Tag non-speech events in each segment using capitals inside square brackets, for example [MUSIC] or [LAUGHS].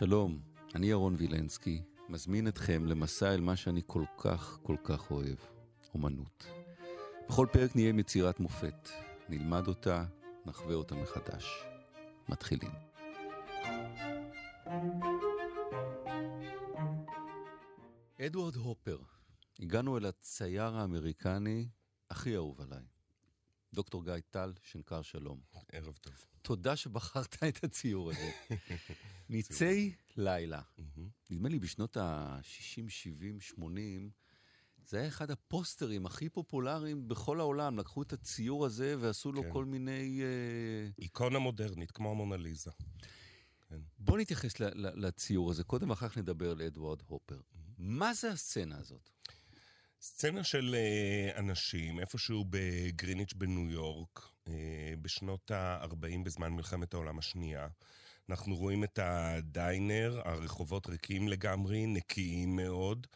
שלום, אני ירון וילנסקי, מזמין אתכם למסע אל מה שאני כל כך כל כך אוהב, אומנות. בכל פרק נהיה עם יצירת מופת, נלמד אותה, נחווה אותה מחדש. מתחילים. אדוארד הופר, הגענו אל הצייר האמריקני הכי אהוב עליי. דוקטור גיא טל, שנקר שלום. ערב טוב. תודה שבחרת את הציור הזה. [LAUGHS] ניצי לילה. נדמה לי בשנות ה-60, 70, 80, זה היה אחד הפוסטרים הכי פופולריים בכל העולם. לקחו את הציור הזה ועשו לו כן. כל מיני... אה, איקונה מודרנית, כמו המונליזה. כן. בוא נתייחס לציור הזה קודם, ואחר כך נדבר על אדוארד הופר. מה זה הסצנה הזאת? סצנה של אה, אנשים, איפשהו בגריניץ' בניו יורק, אה, בשנות ה-40 בזמן מלחמת העולם השנייה. אנחנו רואים את הדיינר, הרחובות ריקים לגמרי, נקיים מאוד,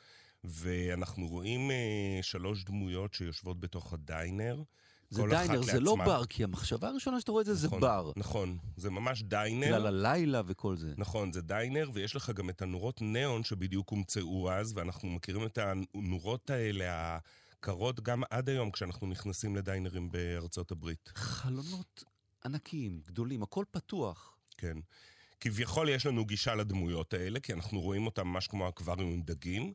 ואנחנו רואים אה, שלוש דמויות שיושבות בתוך הדיינר. זה דיינר, זה לא. בר, כי המחשבה הראשונה שאתה רואה את זה זה נכון, בר. נכון, זה ממש דיינר. בגלל הלילה וכל זה. נכון, זה דיינר, ויש לך גם את הנורות ניאון שבדיוק הומצאו אז, ואנחנו מכירים את הנורות האלה, הקרות, גם עד היום כשאנחנו נכנסים לדיינרים בארצות הברית. חלונות ענקיים, גדולים, הכל פתוח. כן. כביכול יש לנו גישה לדמויות האלה, כי אנחנו רואים אותם ממש כמו אקווריום עם דגים,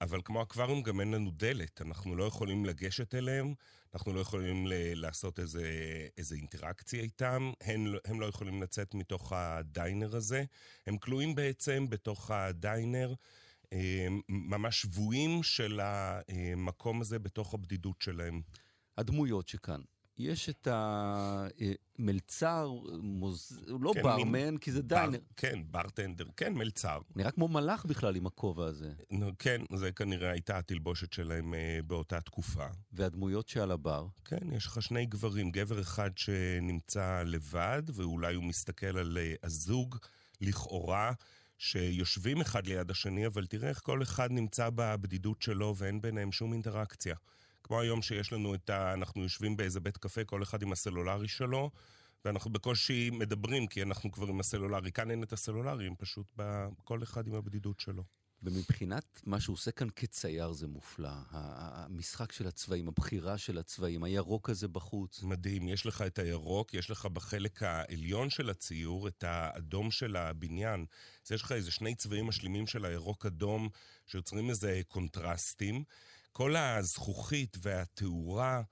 אבל כמו אקווריום גם אין לנו דלת, אנחנו לא יכולים לגשת אליהם, אנחנו לא יכולים ל- לעשות איזה, איזה אינטראקציה איתם, הם, הם לא יכולים לצאת מתוך הדיינר הזה, הם כלואים בעצם בתוך הדיינר, אה, ממש שבויים של המקום הזה בתוך הבדידות שלהם. הדמויות שכאן. יש את המלצר, מוז... הוא לא כן, ברמן, מין כי זה בר, דיינר. כן, ברטנדר, כן, מלצר. נראה כמו מלאך בכלל עם הכובע הזה. נו, כן, זה כנראה הייתה התלבושת שלהם אה, באותה תקופה. והדמויות שעל הבר. כן, יש לך שני גברים, גבר אחד שנמצא לבד, ואולי הוא מסתכל על אה, הזוג, לכאורה, שיושבים אחד ליד השני, אבל תראה איך כל אחד נמצא בבדידות שלו ואין ביניהם שום אינטראקציה. כמו היום שיש לנו את ה... אנחנו יושבים באיזה בית קפה, כל אחד עם הסלולרי שלו, ואנחנו בקושי מדברים, כי אנחנו כבר עם הסלולרי. כאן אין את הסלולרי, הם פשוט ב... כל אחד עם הבדידות שלו. ומבחינת מה שהוא עושה כאן כצייר זה מופלא. המשחק של הצבעים, הבחירה של הצבעים, הירוק הזה בחוץ. מדהים, יש לך את הירוק, יש לך בחלק העליון של הציור את האדום של הבניין. אז יש לך איזה שני צבעים משלימים של הירוק-אדום שיוצרים איזה קונטרסטים. כל הזכוכית והתאורה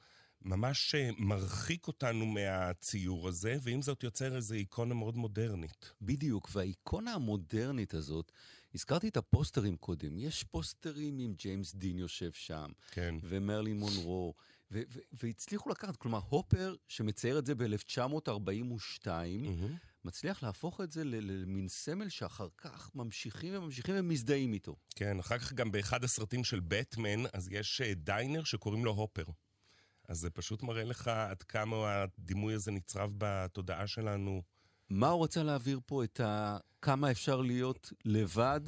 ממש אה, מרחיק אותנו מהציור הזה, ועם זאת יוצר איזו איקונה מאוד מודרנית. בדיוק, והאיקונה המודרנית הזאת, הזכרתי את הפוסטרים קודם, יש פוסטרים עם ג'יימס דין יושב שם, כן. ומרלין מונרו, ו- ו- והצליחו לקחת, כלומר, הופר, שמצייר את זה ב-1942, מהמם. מצליח להפוך את זה למין סמל שאחר כך ממשיכים וממשיכים ומזדהים איתו. כן, אחר כך גם באחד הסרטים של בטמן, אז יש אה, דיינר שקוראים לו הופר. אז זה פשוט מראה לך עד כמה הדימוי הזה נצרב בתודעה שלנו מה הוא רצה להעביר פה? את ה... כמה אפשר להיות לבד?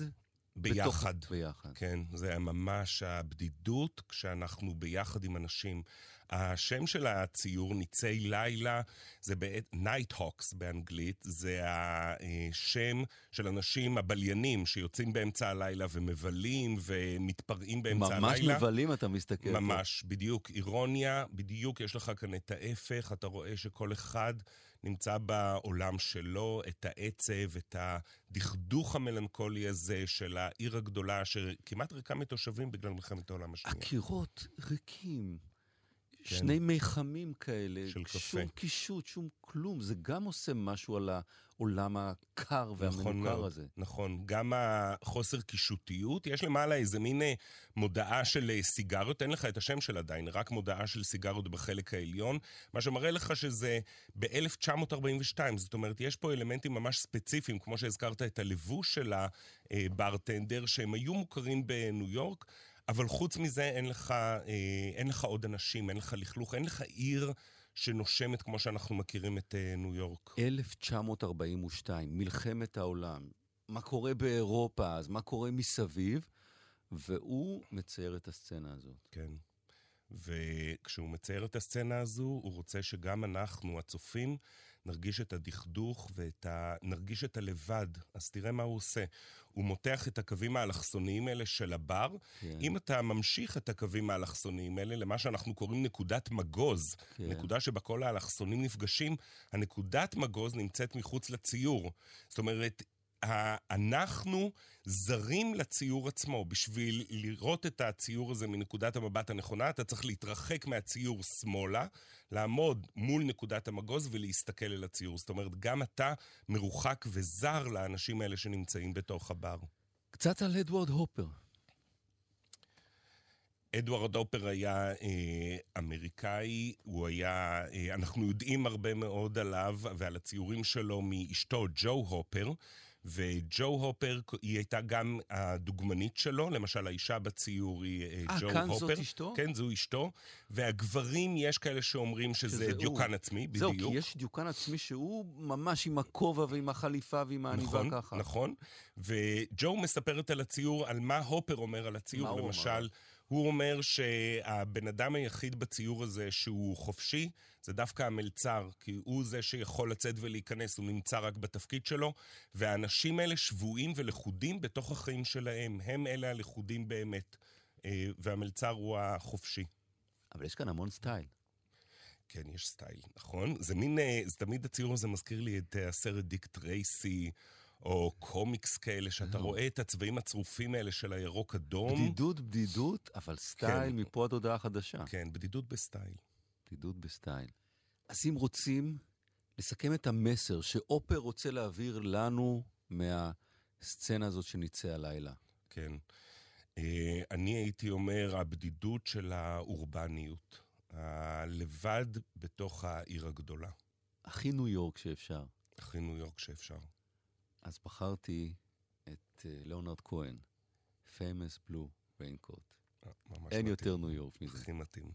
ביחד. בתוך... ביחד. כן, זה היה ממש הבדידות כשאנחנו ביחד עם אנשים. השם של הציור, ניצי לילה, זה בעצם Nighthawks באנגלית, זה השם של אנשים הבליינים שיוצאים באמצע הלילה ומבלים ומתפרעים באמצע ממש הלילה. מבלים אתה מסתכל. פה. ממש, בדיוק. אירוניה, בדיוק יש לך כאן את ההפך, אתה רואה שכל אחד נמצא בעולם שלו, את העצב, את הדכדוך המלנכולי הזה של העיר הגדולה, שכמעט ריקה מתושבים בגלל מלחמת העולם השנייה. הקירות ריקים. שני מיחמים כאלה. כן. של קפה. שום קישוט, שום כלום. זה גם עושה משהו על העולם הקר נכון והמנוכר מאוד, הזה. נכון. גם החוסר קישוטיות, יש למעלה איזה מין אה, מודעה של אה, סיגריות, אין לך את השם של עדיין, רק מודעה של סיגריות בחלק העליון, מה שמראה לך שזה ב-1942, זאת אומרת, יש פה אלמנטים ממש ספציפיים, כמו שהזכרת את הלבוש של הברטנדר, שהם היו מוכרים בניו יורק, אבל חוץ מזה אין לך, אה, אין לך עוד אנשים, אין לך לכלוך, אין לך עיר שנושמת כמו שאנחנו מכירים את אה, ניו יורק. 1942, מלחמת העולם. מה קורה באירופה אז? מה קורה מסביב? והוא מצייר את הסצנה הזאת. כן. וכשהוא מצייר את הסצנה הזו, הוא רוצה שגם אנחנו, הצופים, נרגיש את הדכדוך ואת ה... נרגיש את הלבד. אז תראה מה הוא עושה. הוא מותח את הקווים האלכסוניים האלה של הבר. כן. אם אתה ממשיך את הקווים האלכסוניים האלה למה שאנחנו קוראים נקודת מגוז, כן. נקודה שבה כל האלכסונים נפגשים, הנקודת מגוז נמצאת מחוץ לציור. זאת אומרת, אנחנו זרים לציור עצמו. בשביל לראות את הציור הזה מנקודת המבט הנכונה, אתה צריך להתרחק מהציור שמאלה, לעמוד מול נקודת המגוז ולהסתכל אל הציור. זאת אומרת, גם אתה מרוחק וזר לאנשים האלה שנמצאים בתוך הבר. קצת על אדוארד הופר. אדוארד הופר היה אה, אמריקאי, הוא היה, אה, אנחנו יודעים הרבה מאוד עליו ועל הציורים שלו מאשתו ג'ו הופר. וג'ו הופר, היא הייתה גם הדוגמנית שלו, למשל האישה בציור היא 아, אה, ג'ו כאן הופר. זאת אשתו? כן, זו אשתו. והגברים, יש כאלה שאומרים שזה, שזה דיוקן הוא. עצמי, בדיוק. זהו, כי יש דיוקן עצמי שהוא ממש עם הכובע ועם החליפה ועם העניבה נכון, ככה. נכון, נכון. וג'ו מספרת על הציור, על מה הופר אומר על הציור, למשל. אומר? הוא אומר שהבן אדם היחיד בציור הזה שהוא חופשי, זה דווקא המלצר, כי הוא זה שיכול לצאת ולהיכנס, הוא נמצא רק בתפקיד שלו, והאנשים האלה שבויים ולכודים בתוך החיים שלהם, הם אלה הלכודים באמת, אה, והמלצר הוא החופשי. אבל יש כאן המון סטייל. כן, יש סטייל, נכון? זה מין, אה, זה תמיד הציור הזה מזכיר לי את אה, הסרט דיק טרייסי. או קומיקס כאלה, שאתה רואה את הצבעים הצרופים האלה של הירוק אדום. בדידות, בדידות, אבל סטייל כן. מפה עד הודעה חדשה. כן, בדידות בסטייל. בדידות בסטייל. אז אם רוצים לסכם את המסר שהופר רוצה להעביר לנו מהסצנה הזאת של ניצי הלילה. כן. אה, אני הייתי אומר, הבדידות של האורבניות. הלבד בתוך העיר הגדולה. הכי ניו יורק שאפשר. הכי ניו יורק שאפשר. אז בחרתי את uh, ליאונרד כהן, famous blue raincoat. אה, אין מתאים. יותר ניו יורק מזה. הכי מתאים.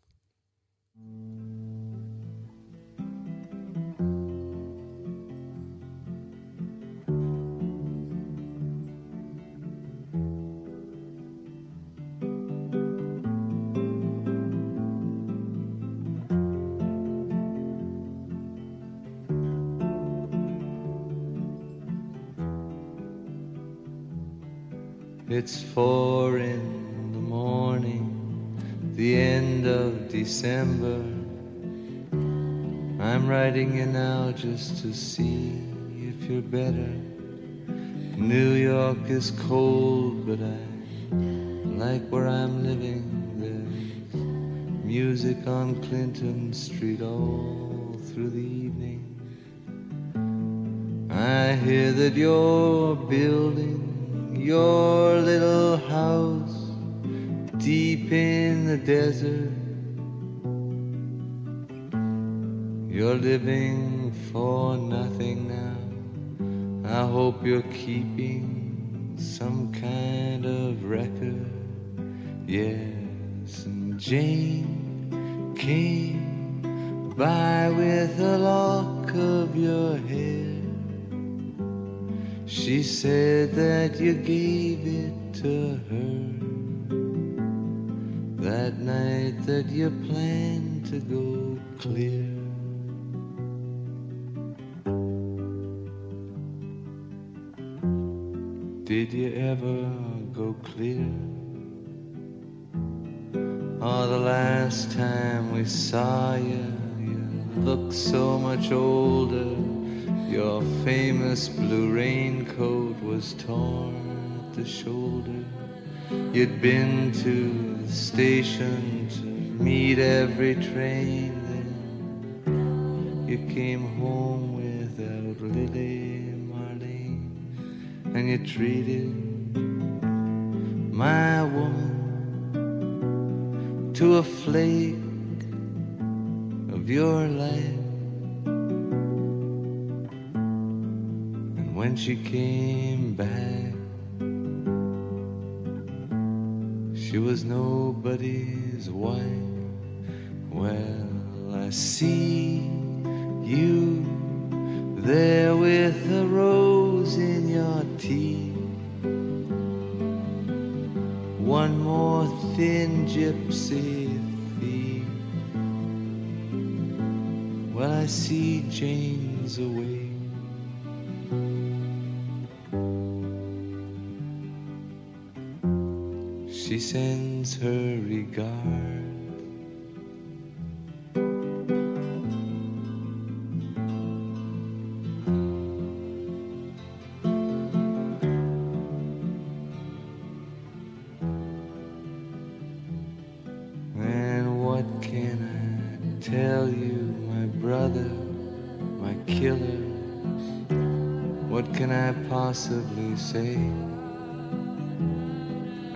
It's four in the morning, the end of December. I'm writing you now just to see if you're better. New York is cold, but I like where I'm living. There's music on Clinton Street all through the evening. I hear that you're building your little house deep in the desert. You're living for nothing now. I hope you're keeping some kind of record. Yes, and Jane came by with a lock of your hair. She said that you gave it to her that night that you planned to go clear. Did you ever go clear? Oh, the last time we saw you, you looked so much older. Your famous blue raincoat was torn at the shoulder. You'd been to the station to meet every train. Then you came home without Lily Marlene, and you treated my woman to a flake of your life. when she came back. She was nobody's wife. Well, I see you there with a rose in your teeth. One more thin gypsy thief. Well, I see Jane's away. She sends her regard. And what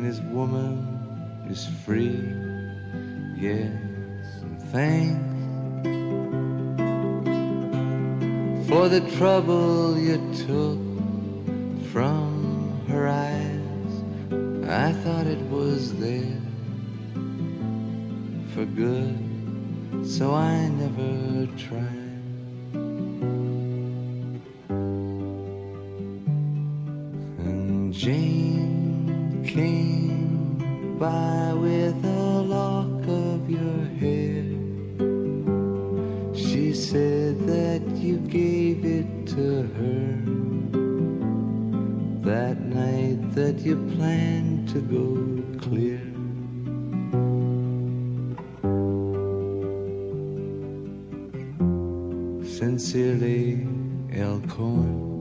and his woman is free. Yes, and thanks for the trouble you took from her eyes. I thought it was there for good, so I never tried. Jane by with a lock of your hair. She said that you gave it to her that night that you planned to go clear. Sincerely, El Cohen.